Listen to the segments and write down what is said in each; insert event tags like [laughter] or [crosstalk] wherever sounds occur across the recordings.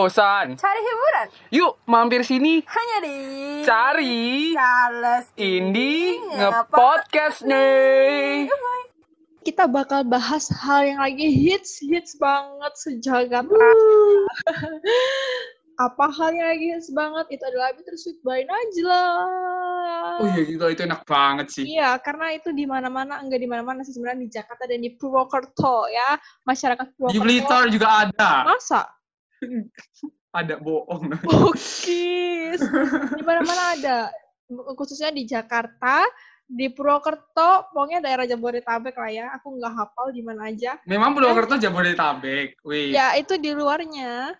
bosan? Cari hiburan Yuk mampir sini. hanya di Cari Charles Indi nge-podcast nih. kita bakal bahas hal yang lagi hits hits banget sejagat. [laughs] Apa hal yang lagi hits banget itu adalah Bittersweet by Najla. Oh iya gitu, itu enak banget sih. Iya, karena itu di mana-mana, enggak di mana-mana sih sebenarnya di Jakarta dan di Purwokerto ya, masyarakat Di Purwokerto. Blitar juga ada. Masa? Ada bohong. Bukis. di mana-mana ada. Khususnya di Jakarta, di Purwokerto, pokoknya daerah Jabodetabek lah ya. Aku nggak hafal di mana aja. Memang Purwokerto Jabodetabek. Wih. Ya, itu di luarnya.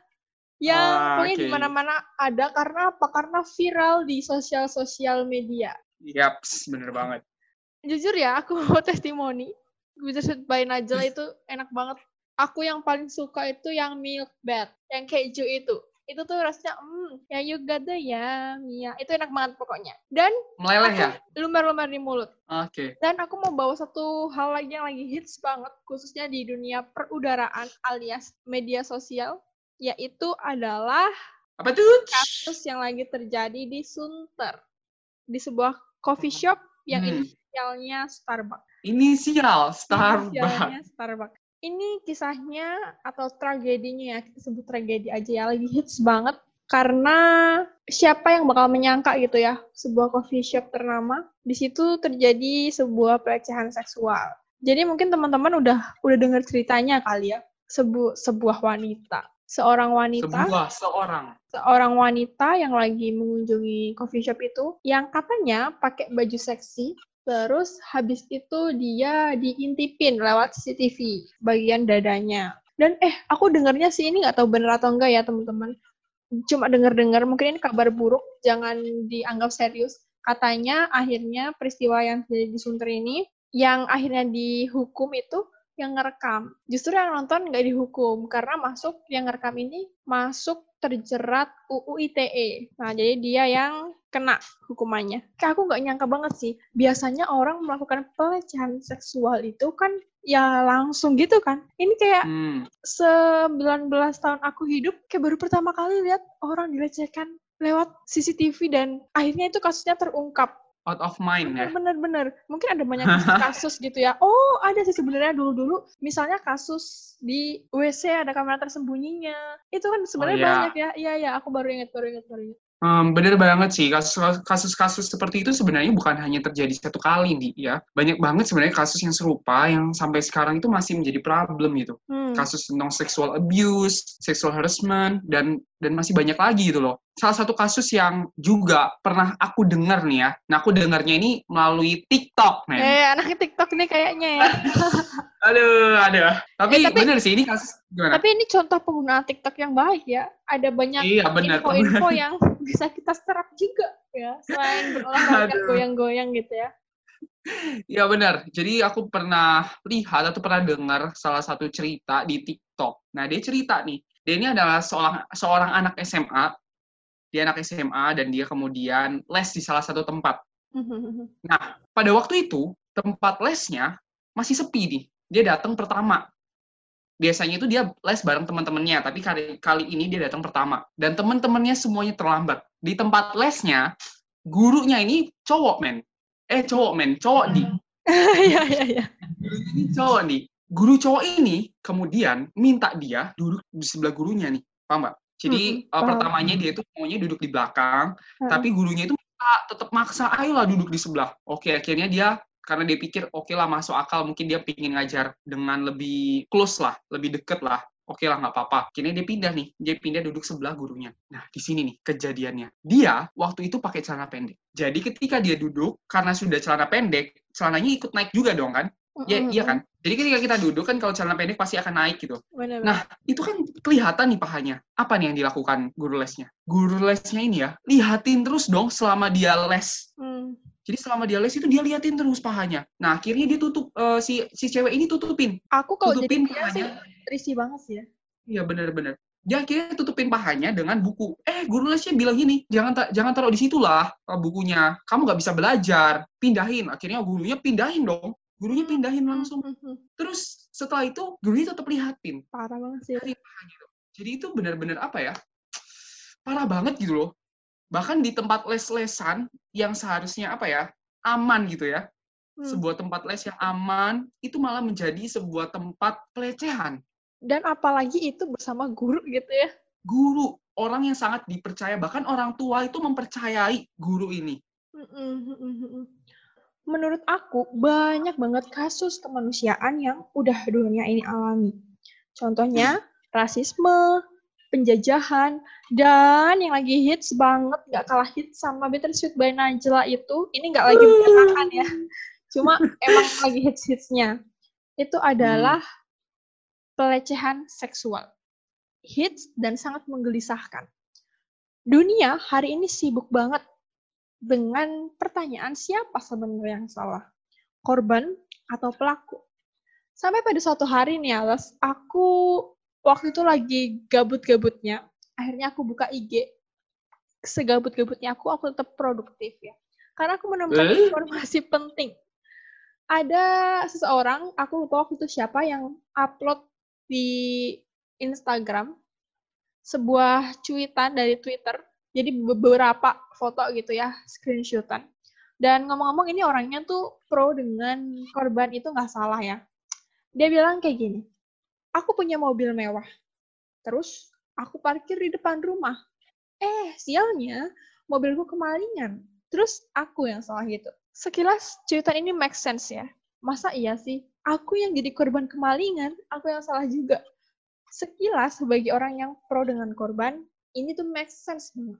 Yang Ah, pokoknya di oke. mana-mana ada karena apa? Karena viral di sosial-sosial media. Yaps, bener banget. Jujur ya, aku mau [laughs] testimoni. Bittersweet by Najla itu enak banget. Aku yang paling suka itu yang milk bed, yang keju itu. Itu tuh rasanya, hmm, ya you got the yum, ya. Itu enak banget pokoknya. Dan Meleleh ya? lumer-lumer di mulut. Oke. Dan aku mau bawa satu hal lagi yang lagi hits banget, khususnya di dunia perudaraan alias media sosial, yaitu adalah Apa tuh? kasus yang lagi terjadi di Sunter. Di sebuah coffee shop yang Hmm. inisialnya Starbucks. Inisial Starbucks. Inisialnya Starbucks. Ini kisahnya atau tragedinya ya, kita sebut tragedi aja ya, lagi hits banget. Karena siapa yang bakal menyangka gitu ya, sebuah coffee shop ternama, di situ terjadi sebuah pelecehan seksual. Jadi mungkin teman-teman udah udah dengar ceritanya kali ya, sebu sebuah wanita, seorang wanita Sebuah seorang. seorang wanita yang lagi mengunjungi coffee shop itu yang katanya pakai baju seksi terus habis itu dia diintipin lewat CCTV bagian dadanya. Dan eh aku dengarnya sih ini nggak tahu bener atau enggak ya teman-teman. Cuma dengar-dengar mungkin ini kabar buruk jangan dianggap serius. Katanya akhirnya peristiwa yang terjadi di Sunter ini yang akhirnya dihukum itu yang ngerekam. Justru yang nonton nggak dihukum karena masuk yang ngerekam ini masuk terjerat UU ITE. Nah, jadi dia yang kena hukumannya. Kayak aku nggak nyangka banget sih. Biasanya orang melakukan pelecehan seksual itu kan ya langsung gitu kan. Ini kayak Hmm. 19 tahun aku hidup kayak baru pertama kali lihat orang dilecehkan lewat CCTV dan akhirnya itu kasusnya terungkap. Out of mind ya. Bener-bener. Mungkin ada banyak [laughs] kasus gitu ya. Oh, ada sih sebenarnya dulu-dulu. Misalnya kasus di WC ada kamera tersembunyinya. Itu kan sebenarnya iya. banyak ya. Iya, iya. Aku baru ingat, baru ingat, baru ingat. Hmm, bener banget sih kasus- kasus-kasus seperti itu sebenarnya bukan hanya terjadi satu kali nih ya banyak banget sebenarnya kasus yang serupa yang sampai sekarang itu masih menjadi problem gitu Hmm. kasus tentang sexual abuse, sexual harassment dan dan masih banyak lagi gitu loh. Salah satu kasus yang juga pernah aku dengar nih ya. Nah, aku dengarnya ini melalui TikTok, men. Eh, anaknya TikTok nih kayaknya ya. [laughs] Aduh, aduh. Tapi, Eh, tapi- bener sih ini kasus gimana? Tapi ini contoh penggunaan TikTok yang baik ya. Ada banyak Iya, info-info yang [laughs] bisa kita serap juga ya. Selain berolahraga goyang-goyang gitu ya. Iya benar. Jadi aku pernah lihat atau pernah dengar salah satu cerita di TikTok. Nah, dia cerita nih. Dia ini adalah seorang seorang anak SMA. Dia anak SMA dan dia kemudian les di salah satu tempat. Nah, pada waktu itu tempat lesnya masih sepi nih. Dia datang pertama. Biasanya itu dia les bareng teman-temannya, tapi kali kali ini dia datang pertama dan teman-temannya semuanya terlambat. Di tempat lesnya, gurunya ini cowok, men. Eh, cowok, men. Cowok di [laughs] Iya, iya, iya. ini cowok nih. Guru cowok ini kemudian minta dia duduk di sebelah gurunya nih. Paham nggak? Jadi Mm-mm, uh, pertamanya dia itu maunya duduk di belakang, Heeh. tapi gurunya itu minta, tetap maksa, ayolah duduk di sebelah. Oke, akhirnya dia karena dia pikir oke lah masuk akal, mungkin dia pingin ngajar dengan lebih close lah, lebih deket lah. Oke lah nggak apa-apa. Akhirnya dia pindah nih, dia pindah duduk sebelah gurunya. Nah di sini nih kejadiannya. Dia waktu itu pakai celana pendek. Jadi ketika dia duduk, karena sudah celana pendek, celananya ikut naik juga dong kan? Ya, iya kan? Jadi ketika kita duduk kan kalau celana pendek pasti akan naik gitu. Benar. Nah, itu kan kelihatan nih pahanya. Apa nih yang dilakukan guru lesnya? Guru lesnya ini ya, lihatin terus dong selama dia les. Hmm. Jadi selama dia les itu dia liatin terus pahanya. Nah, akhirnya dia tutup eh, si si cewek ini tutupin. Aku kalau jadi Tutupin sih pahanya. risih banget sih ya. Iya, bener-bener. Dia akhirnya tutupin pahanya dengan buku. Eh, guru lesnya bilang gini, jangan ta- jangan taruh di situ lah eh, bukunya. Kamu nggak bisa belajar. Pindahin. Akhirnya gurunya pindahin dong. Gurunya pindahin langsung. Hmm, hmm, hmm. Terus setelah itu gurunya tetap lihatin. Parah banget sih. Pahanya. Jadi itu benar-benar apa ya? parah banget gitu loh. Bahkan di tempat les-lesan yang seharusnya apa ya, aman gitu ya. Hmm. Sebuah tempat les yang aman, itu malah menjadi sebuah tempat pelecehan. Dan apalagi itu bersama guru gitu ya. Guru, orang yang sangat dipercaya, bahkan orang tua itu mempercayai guru ini. Mm-mm. Menurut aku, banyak banget kasus kemanusiaan yang udah dunia ini alami. Contohnya, rasisme, penjajahan, dan yang lagi hits banget, nggak kalah hits sama Bittersweet by Najla itu, ini nggak lagi menyenangkan ya. Cuma emang lagi hits-hitsnya. Itu adalah pelecehan seksual. Hits dan sangat menggelisahkan. Dunia hari ini sibuk banget dengan pertanyaan siapa sebenarnya yang salah, korban atau pelaku. Sampai pada suatu hari nih, Alas, aku waktu itu lagi gabut-gabutnya, akhirnya aku buka IG. Segabut-gabutnya aku, aku tetap produktif ya. Karena aku menemukan Eh? informasi penting. Ada seseorang, aku lupa waktu itu siapa, yang upload di Instagram sebuah cuitan dari Twitter. Jadi beberapa foto gitu ya, screenshotan. Dan ngomong-ngomong ini orangnya tuh pro dengan korban itu nggak salah ya. Dia bilang kayak gini, aku punya mobil mewah. Terus aku parkir di depan rumah. Eh, sialnya mobilku kemalingan. Terus aku yang salah gitu. Sekilas cuitan ini make sense ya. Masa iya sih? Aku yang jadi korban kemalingan, aku yang salah juga. Sekilas sebagai orang yang pro dengan korban, ini tuh make sense banget.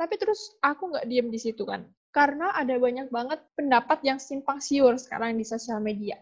Tapi terus aku nggak diem di situ kan. Karena ada banyak banget pendapat yang simpang siur sekarang di sosial media.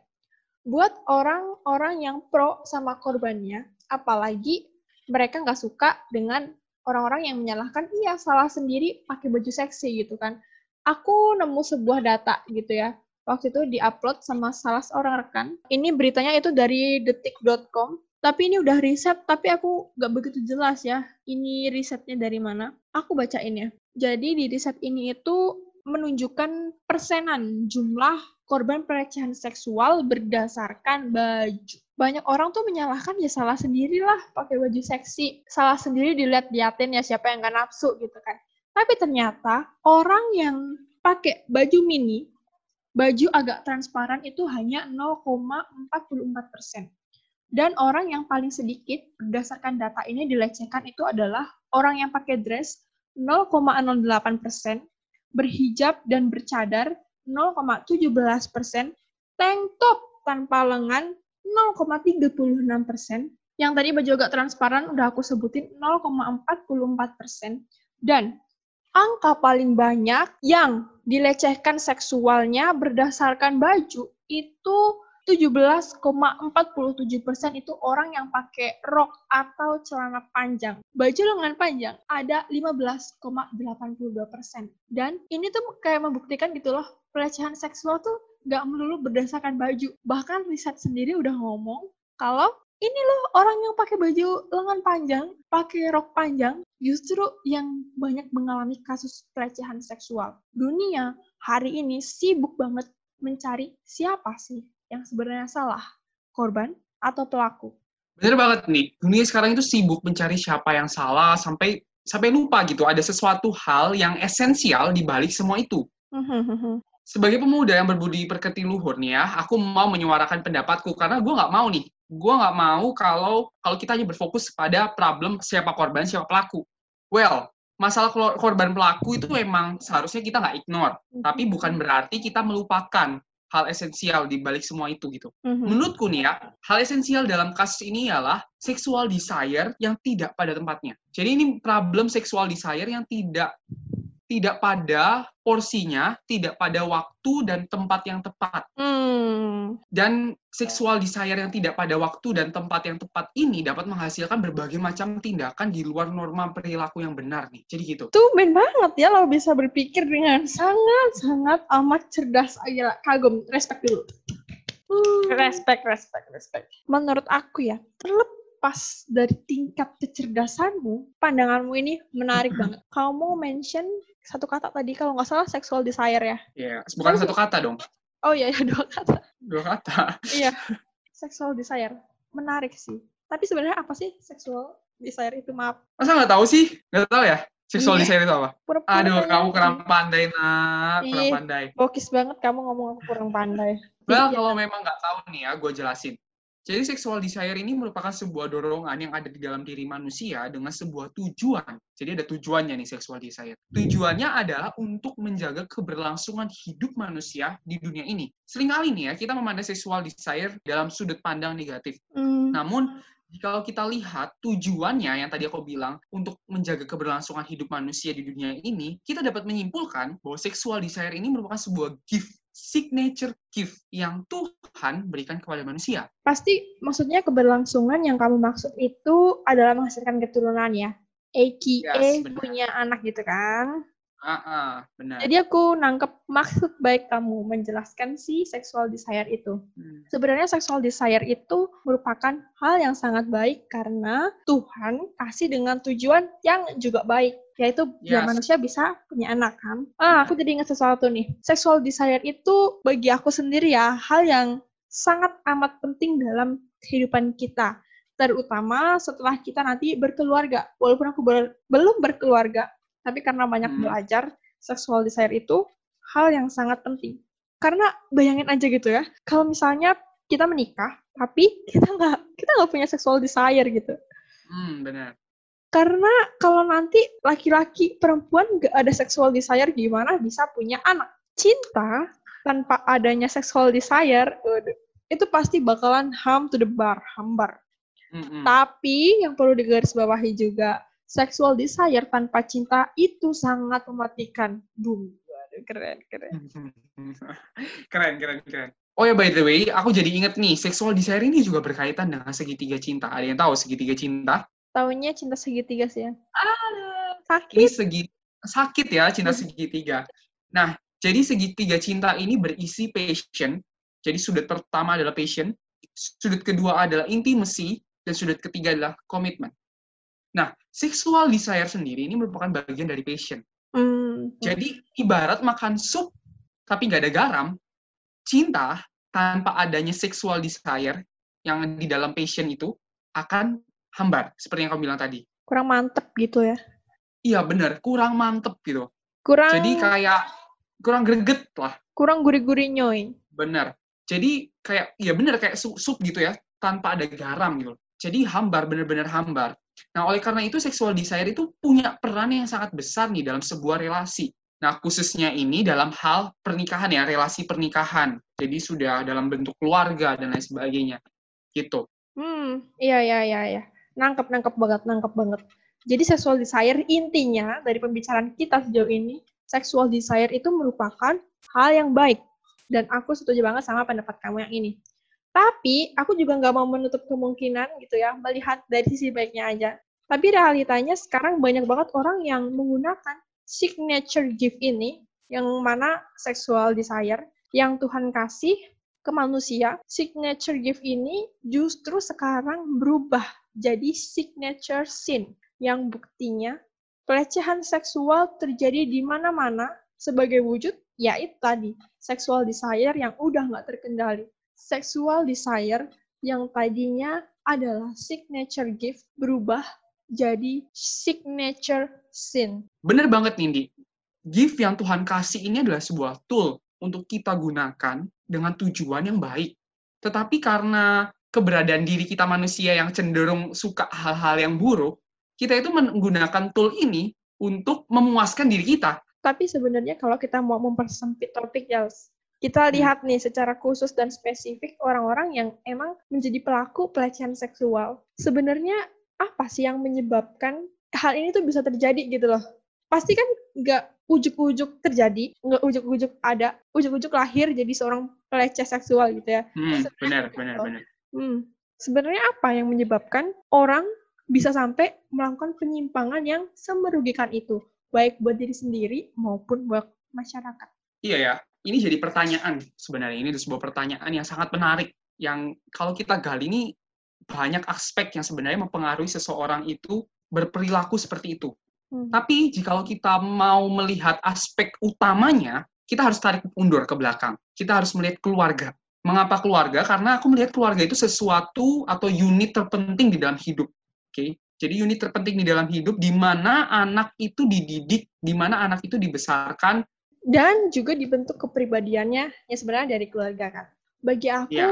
Buat orang-orang yang pro sama korbannya, apalagi mereka nggak suka dengan orang-orang yang menyalahkan, iya salah sendiri pakai baju seksi gitu kan. Aku nemu sebuah data gitu ya. Waktu itu diupload sama salah seorang rekan. Ini beritanya itu dari detik.com. Tapi ini udah riset, tapi aku nggak begitu jelas ya. Ini risetnya dari mana. Aku bacain ya. Jadi di riset ini itu menunjukkan persenan jumlah korban pelecehan seksual berdasarkan baju. Banyak orang tuh menyalahkan ya salah sendirilah pakai baju seksi. Salah sendiri dilihat-liatin ya siapa yang gak nafsu gitu kan. Tapi ternyata orang yang pakai baju mini, baju agak transparan itu hanya 0,44 persen. Dan orang yang paling sedikit berdasarkan data ini dilecehkan itu adalah orang yang pakai dress 0,08 persen, berhijab dan bercadar 0,17 persen, tank top tanpa lengan 0,36 persen, yang tadi baju agak transparan udah aku sebutin 0,44 persen, dan angka paling banyak yang dilecehkan seksualnya berdasarkan baju itu 17,47 persen itu orang yang pakai rok atau celana panjang. Baju lengan panjang ada 15,82 persen. Dan ini tuh kayak membuktikan gitu loh, pelecehan seksual tuh nggak melulu berdasarkan baju. Bahkan riset sendiri udah ngomong kalau ini loh orang yang pakai baju lengan panjang, pakai rok panjang, justru yang banyak mengalami kasus pelecehan seksual. Dunia hari ini sibuk banget mencari siapa sih yang sebenarnya salah, korban atau pelaku. Bener banget nih, dunia sekarang itu sibuk mencari siapa yang salah sampai sampai lupa gitu ada sesuatu hal yang esensial di balik semua itu. Sebagai pemuda yang berbudi pekerti luhur nih ya, aku mau menyuarakan pendapatku karena gue nggak mau nih, gue nggak mau kalau kalau kita hanya berfokus pada problem siapa korban siapa pelaku. Well, masalah kor- korban pelaku itu memang seharusnya kita nggak ignore, tapi bukan berarti kita melupakan hal esensial di balik semua itu gitu. Menurutku nih ya, hal esensial dalam kasus ini ialah sexual desire yang tidak pada tempatnya. Jadi ini problem sexual desire yang tidak tidak pada porsinya, tidak pada waktu dan tempat yang tepat. Hmm. Dan sexual desire yang tidak pada waktu dan tempat yang tepat ini dapat menghasilkan berbagai macam tindakan di luar norma perilaku yang benar nih. Jadi gitu. Tumben banget ya lo bisa berpikir dengan sangat-sangat amat cerdas. Ah, Gila, kagum. Respect dulu. Respect, respect, respect. Menurut aku ya, terlepas dari tingkat kecerdasanmu, pandanganmu ini menarik [clears throat] banget. Kamu mention satu kata tadi, kalau nggak salah sexual desire ya? Ya, bukan satu kata dong. Oh iya, [laughs] ya, dua kata. Dua kata. Iya, sexual desire. Menarik sih. Tapi sebenarnya apa sih sexual desire itu? Maaf. Masa nggak tahu sih? Nggak tahu ya? Seksual Iya. desire itu apa? Pura-pura Aduh, nanya. kamu kurang pandai, nak. Kurang pandai. Bokis banget kamu ngomong aku kurang pandai. Well, Iya. kalau memang nggak tahu nih ya, gue jelasin. Jadi sexual desire ini merupakan sebuah dorongan yang ada di dalam diri manusia dengan sebuah tujuan. Jadi ada tujuannya nih sexual desire. Tujuannya adalah untuk menjaga keberlangsungan hidup manusia di dunia ini. Seringkali nih ya, kita memandang sexual desire dalam sudut pandang negatif. Hmm, Namun, kalau kita lihat tujuannya yang tadi aku bilang untuk menjaga keberlangsungan hidup manusia di dunia ini, kita dapat menyimpulkan bahwa sexual desire ini merupakan sebuah gift, signature gift yang Tuhan berikan kepada manusia. pasti maksudnya keberlangsungan yang kamu maksud itu adalah menghasilkan keturunan ya. AKA Yes, benar. punya anak gitu kan. Ah, ah, benar. Jadi aku nangkep maksud baik kamu menjelaskan si sexual desire itu. Hmm. Sebenarnya sexual desire itu merupakan hal yang sangat baik karena Tuhan kasih dengan tujuan yang juga baik, yaitu biar Yes. manusia bisa punya anak kan. Ah, aku jadi ingat sesuatu nih. Sexual desire itu bagi aku sendiri ya hal yang sangat amat penting dalam kehidupan kita. Terutama setelah kita nanti berkeluarga. Walaupun aku ber- belum berkeluarga, tapi karena banyak Hmm. belajar, sexual desire itu hal yang sangat penting. Karena bayangin aja gitu ya, kalau misalnya kita menikah, tapi kita nggak kita nggak punya sexual desire gitu. Hmm, benar. Karena kalau nanti laki-laki perempuan nggak ada sexual desire, gimana bisa punya anak? Cinta tanpa adanya sexual desire, itu pasti bakalan ham to the bar, hambar. Hmm, hmm. Tapi yang perlu digarisbawahi juga, sexual desire tanpa cinta itu sangat mematikan. Boom. Keren, keren. [laughs] keren, keren, keren. Oh ya, by the way, aku jadi inget nih, sexual desire ini juga berkaitan dengan segitiga cinta. Ada yang tahu segitiga cinta? Taunya cinta segitiga sih ya. Ini Sakit. segi sakit ya cinta Hmm. segitiga. Nah, jadi segitiga cinta ini berisi passion. Jadi sudut pertama adalah passion, sudut kedua adalah intimacy, dan sudut ketiga adalah komitmen. Nah, sexual desire sendiri ini merupakan bagian dari passion. Hmm. Jadi ibarat makan sup tapi nggak ada garam, cinta tanpa adanya sexual desire yang di dalam passion itu akan hambar, seperti yang kamu bilang tadi. Kurang mantep gitu ya. Iya bener, kurang mantep gitu. Kurang Jadi kayak kurang greget lah, kurang gurih-gurih nyoy. bener. Jadi kayak, ya bener kayak sup, sup gitu ya, tanpa ada garam gitu. Jadi hambar, bener-bener hambar. Nah, oleh karena itu sexual desire itu punya peran yang sangat besar nih dalam sebuah relasi. Nah, khususnya ini dalam hal pernikahan ya, relasi pernikahan. Jadi sudah dalam bentuk keluarga dan lain sebagainya. Gitu. Hmm, iya iya iya iya. Nangkep nangkep banget, nangkep banget. Jadi sexual desire intinya dari pembicaraan kita sejauh ini, sexual desire itu merupakan hal yang baik. Dan aku setuju banget sama pendapat kamu yang ini. Tapi aku juga nggak mau menutup kemungkinan gitu ya, melihat dari sisi baiknya aja. Tapi realitanya sekarang banyak banget orang yang menggunakan signature gift ini, yang mana sexual desire, yang Tuhan kasih ke manusia, signature gift ini justru sekarang berubah jadi signature sin, yang buktinya pelecehan seksual terjadi di mana-mana sebagai wujud, yaitu tadi, sexual desire yang udah nggak terkendali. Sexual desire yang tadinya adalah signature gift berubah jadi signature sin. Bener banget, Nindi. Gift yang Tuhan kasih ini adalah sebuah tool untuk kita gunakan dengan tujuan yang baik. Tetapi karena keberadaan diri kita manusia yang cenderung suka hal-hal yang buruk, kita itu menggunakan tool ini untuk memuaskan diri kita. Tapi sebenarnya kalau kita mau mempersempit topik ya, kita lihat nih secara khusus dan spesifik orang-orang yang emang menjadi pelaku pelecehan seksual. Sebenarnya apa sih yang menyebabkan hal ini tuh bisa terjadi gitu loh? Pasti kan nggak ujuk-ujuk terjadi, nggak ujuk-ujuk ada, ujuk-ujuk lahir jadi seorang peleceh seksual gitu ya. Hmm, benar, gitu. benar, benar. Hmm. Sebenarnya apa yang menyebabkan orang bisa sampai melakukan penyimpangan yang semerugikan itu, baik buat diri sendiri maupun buat masyarakat? Iya ya, ini jadi pertanyaan sebenarnya. Ini sebuah pertanyaan yang sangat menarik. Yang kalau kita gali ini banyak aspek yang sebenarnya mempengaruhi seseorang itu berperilaku seperti itu. Hmm. Tapi jikalau kita mau melihat aspek utamanya, kita harus tarik mundur ke belakang. Kita harus melihat keluarga. Mengapa keluarga? Karena aku melihat keluarga itu sesuatu atau unit terpenting di dalam hidup. Oke. Jadi unit terpenting di dalam hidup di mana anak itu dididik, di mana anak itu dibesarkan dan juga dibentuk kepribadiannya yang sebenarnya dari keluarga kan. Bagi aku Ya.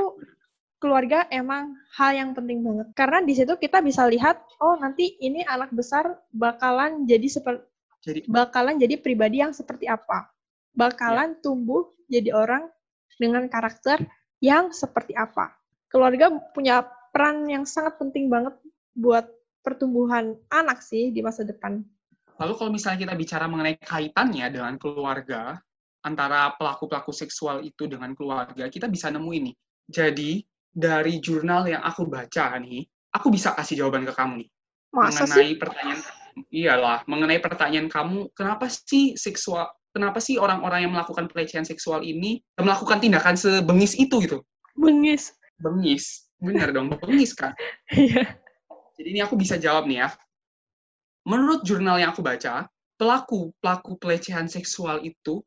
Keluarga emang hal yang penting banget karena di situ kita bisa lihat oh nanti ini anak besar bakalan jadi seperti jadi bakalan jadi pribadi yang seperti apa. Bakalan tumbuh jadi orang dengan karakter yang seperti apa. Keluarga punya peran yang sangat penting banget buat pertumbuhan anak sih di masa depan. Lalu kalau misalnya kita bicara mengenai kaitannya dengan keluarga, antara pelaku-pelaku seksual itu dengan keluarga, kita bisa nemu ini. Jadi, dari jurnal yang aku baca nih, aku bisa kasih jawaban ke kamu nih. Masa mengenai sih? pertanyaan, iyalah, mengenai pertanyaan kamu, kenapa sih seksual, kenapa sih orang-orang yang melakukan pelecehan seksual ini melakukan tindakan sebengis itu gitu? Bengis. Bengis, bener dong, bengis kan? [laughs] Iya. Jadi ini aku bisa jawab nih ya. Menurut jurnal yang aku baca, pelaku pelaku pelecehan seksual itu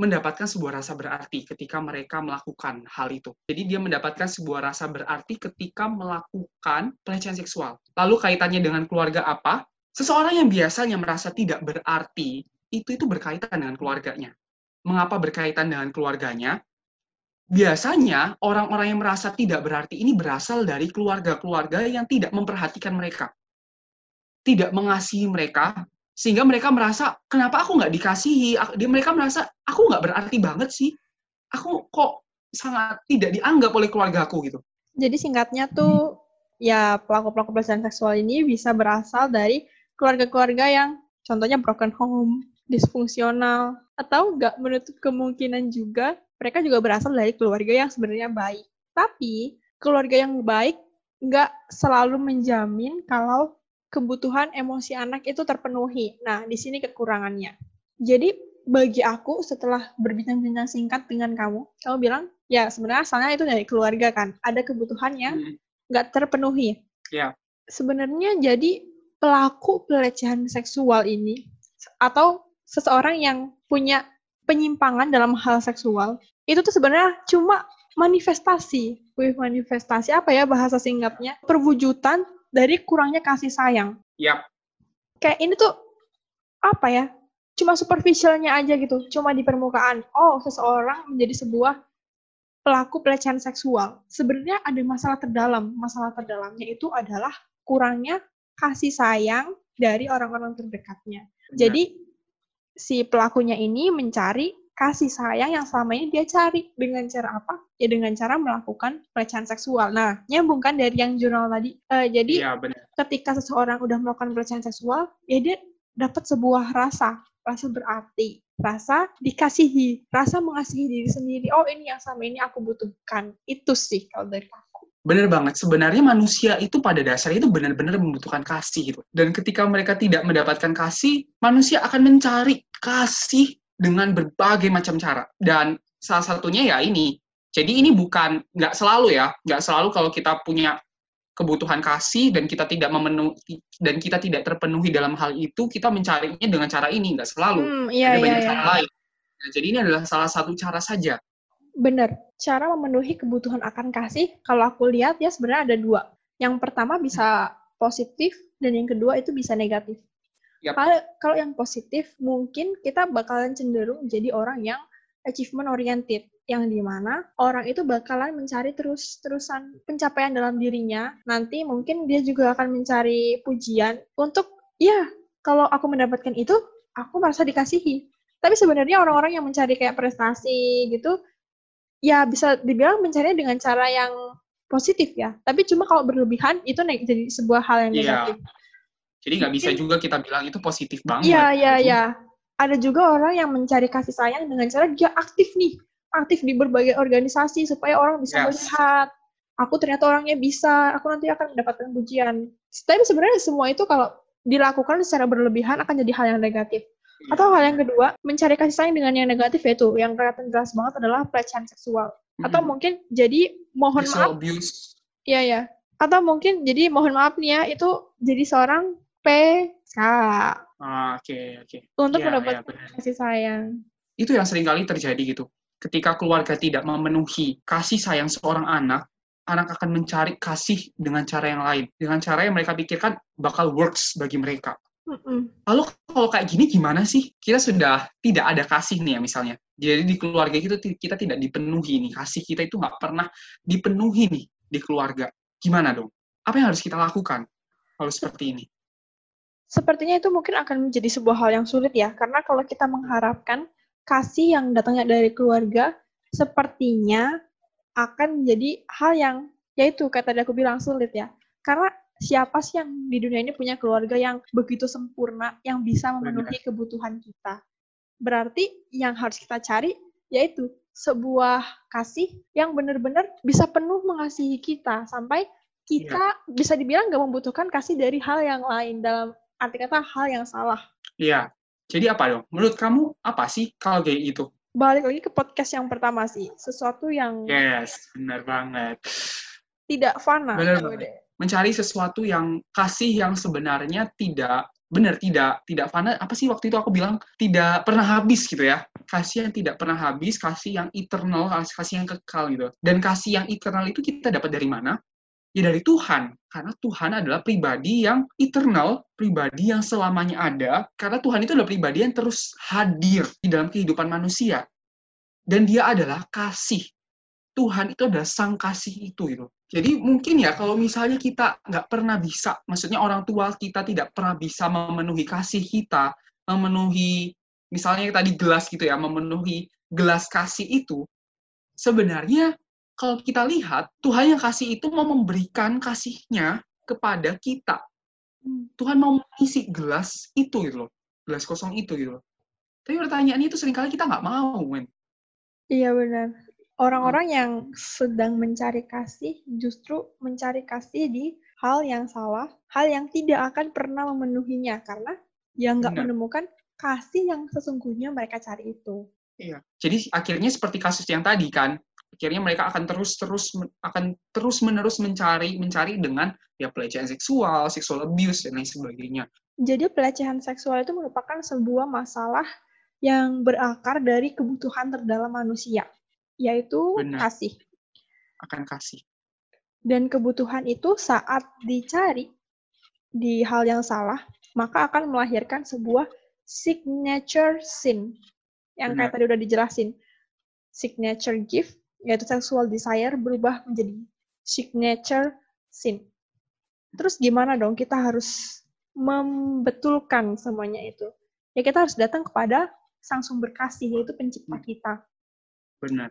mendapatkan sebuah rasa berarti ketika mereka melakukan hal itu. Jadi dia mendapatkan sebuah rasa berarti ketika melakukan pelecehan seksual. Lalu kaitannya dengan keluarga apa? Seseorang yang biasanya merasa tidak berarti, itu itu berkaitan dengan keluarganya. Mengapa berkaitan dengan keluarganya? Biasanya orang-orang yang merasa tidak berarti ini berasal dari keluarga-keluarga yang tidak memperhatikan mereka. Tidak mengasihi mereka, sehingga mereka merasa, kenapa aku nggak dikasihi? Dia mereka merasa, aku nggak berarti banget sih. Aku kok sangat tidak dianggap oleh keluargaku gitu. Jadi singkatnya tuh ya pelaku-pelaku pelecehan seksual ini bisa berasal dari keluarga-keluarga yang contohnya broken home, disfungsional, atau nggak menutup kemungkinan juga mereka juga berasal dari keluarga yang sebenarnya baik. Tapi keluarga yang baik nggak selalu menjamin kalau kebutuhan emosi anak itu terpenuhi. Nah, di sini kekurangannya. Jadi bagi aku setelah berbincang-bincang singkat dengan kamu, kamu bilang ya sebenarnya asalnya itu dari keluarga kan, ada kebutuhan yang Hmm, nggak terpenuhi. Ya. Sebenarnya jadi pelaku pelecehan seksual ini atau seseorang yang punya penyimpangan dalam hal seksual itu tuh sebenarnya cuma manifestasi. Wih, manifestasi apa ya bahasa singkatnya? Perwujudan dari kurangnya kasih sayang. Yap. Kayak ini tuh apa ya? Cuma superficialnya aja gitu, cuma di permukaan. Oh, seseorang menjadi sebuah pelaku pelecehan seksual. Sebenarnya ada masalah terdalam. Masalah terdalamnya itu adalah kurangnya kasih sayang dari orang-orang terdekatnya. Benar. Jadi si pelakunya ini mencari kasih sayang yang selama ini dia cari dengan cara apa? Ya dengan cara melakukan pelecehan seksual. Nah, nyambungkan dari yang jurnal tadi. Eh, jadi benar. ketika seseorang udah melakukan pelecehan seksual, ya dia dapat sebuah rasa, rasa berarti, rasa dikasihi, rasa mengasihi diri sendiri. Oh, ini yang sama ini aku butuhkan. Itu sih kalau dari aku. Bener banget. Sebenarnya manusia itu pada dasarnya itu benar-benar membutuhkan kasih gitu. Dan ketika mereka tidak mendapatkan kasih, manusia akan mencari kasih dengan berbagai macam cara. Dan salah satunya ya ini. Jadi ini bukan nggak selalu ya, nggak selalu kalau kita punya kebutuhan kasih dan kita tidak memenuhi dan kita tidak terpenuhi dalam hal itu, kita mencarinya dengan cara ini nggak selalu. Hmm, iya, Ada iya, banyak iya. cara lain. Nah, jadi ini adalah salah satu cara saja. Bener. Cara memenuhi kebutuhan akan kasih, kalau aku lihat ya sebenarnya ada dua. Yang pertama bisa positif, dan yang kedua itu bisa negatif. Yap. Kalau kalau yang positif, mungkin kita bakalan cenderung jadi orang yang achievement oriented, yang di mana orang itu bakalan mencari terus-terusan pencapaian dalam dirinya. Nanti mungkin dia juga akan mencari pujian untuk, ya kalau aku mendapatkan itu, aku merasa dikasihi. Tapi sebenarnya orang-orang yang mencari kayak prestasi gitu, ya bisa dibilang mencarinya dengan cara yang positif ya. Tapi cuma kalau berlebihan itu jadi sebuah hal yang Iya. negatif. Jadi nggak bisa juga kita bilang itu positif banget. Iya, iya, iya. Ada juga orang yang mencari kasih sayang dengan cara dia aktif nih, aktif di berbagai organisasi supaya orang bisa Yes. melihat aku ternyata orangnya bisa, aku nanti akan mendapatkan pujian. Tapi sebenarnya semua itu kalau dilakukan secara berlebihan akan jadi hal yang negatif. Iya. Atau hal yang kedua, mencari kasih sayang dengan yang negatif yaitu yang kelihatan jelas banget adalah pelecehan seksual. Atau Mhm. mungkin jadi mohon Sexual maaf. Iya ya. Atau mungkin jadi mohon maaf nih ya, itu jadi seorang PK Ah, Oke, oke. untuk Iya, mendapatkan benar. kasih sayang. Itu yang sering kali terjadi gitu. Ketika keluarga tidak memenuhi kasih sayang seorang anak, anak akan mencari kasih dengan cara yang lain, dengan cara yang mereka pikirkan bakal works bagi mereka. Mm-mm. Lalu kalau kayak gini gimana sih? Kita sudah tidak ada kasih nih ya misalnya. Jadi di keluarga kita kita tidak dipenuhi nih kasih kita itu nggak pernah dipenuhi nih di keluarga. Gimana dong? Apa yang harus kita lakukan kalau seperti ini? Sepertinya itu mungkin akan menjadi sebuah hal yang sulit ya, karena kalau kita mengharapkan kasih yang datangnya dari keluarga, sepertinya akan menjadi hal yang, yaitu kata tadi aku bilang sulit ya. Karena siapa sih yang di dunia ini punya keluarga yang begitu sempurna, yang bisa memenuhi kebutuhan kita. Berarti yang harus kita cari yaitu sebuah kasih yang benar-benar bisa penuh mengasihi kita sampai kita bisa dibilang nggak membutuhkan kasih dari hal yang lain dalam arti kata hal yang salah. Iya. Jadi apa dong? Menurut kamu apa sih kalau kayak gitu? Balik lagi ke podcast yang pertama sih, sesuatu yang Yes, benar banget. tidak fana. Benar banget. Mencari sesuatu yang kasih yang sebenarnya tidak benar tidak tidak fana apa sih waktu itu aku bilang tidak pernah habis gitu ya kasih yang tidak pernah habis kasih yang eternal kasih yang kekal gitu dan kasih yang eternal itu kita dapat dari mana ya dari Tuhan. Karena Tuhan adalah pribadi yang eternal pribadi yang selamanya ada. Karena Tuhan itu adalah pribadi yang terus hadir di dalam kehidupan manusia. Dan dia adalah kasih. Tuhan itu adalah sang kasih itu gitu. Jadi mungkin ya kalau misalnya kita nggak pernah bisa maksudnya orang tua kita tidak pernah bisa memenuhi kasih kita memenuhi misalnya tadi gelas gitu ya memenuhi gelas kasih itu sebenarnya kalau kita lihat, Tuhan yang kasih itu mau memberikan kasihnya kepada kita. Hmm. Tuhan mau mengisi gelas itu gitu loh. Gelas kosong itu gitu loh. Tapi pertanyaannya itu sering kali kita nggak mau, men. Iya benar. Orang-orang yang sedang mencari kasih justru mencari kasih di hal yang salah, hal yang tidak akan pernah memenuhinya karena yang nggak menemukan kasih yang sesungguhnya mereka cari itu. Iya. Jadi akhirnya seperti kasus yang tadi kan, akhirnya mereka akan terus-terus akan terus-menerus mencari mencari dengan ya pelecehan seksual, sexual abuse dan lain sebagainya. Jadi pelecehan seksual itu merupakan sebuah masalah yang berakar dari kebutuhan terdalam manusia, yaitu Benar. kasih. Akan kasih. Dan kebutuhan itu saat dicari di hal yang salah, maka akan melahirkan sebuah signature sin. Yang kayak Benar. tadi udah dijelasin. Signature gift, yaitu sexual desire, berubah menjadi signature sin. Terus gimana dong kita harus membetulkan semuanya itu? Ya kita harus datang kepada sang sumber kasih, yaitu pencipta Hmm. kita. Benar.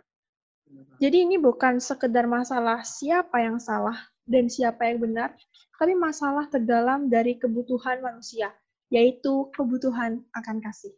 Jadi ini bukan sekedar masalah siapa yang salah dan siapa yang benar, tapi masalah terdalam dari kebutuhan manusia, yaitu kebutuhan akan kasih.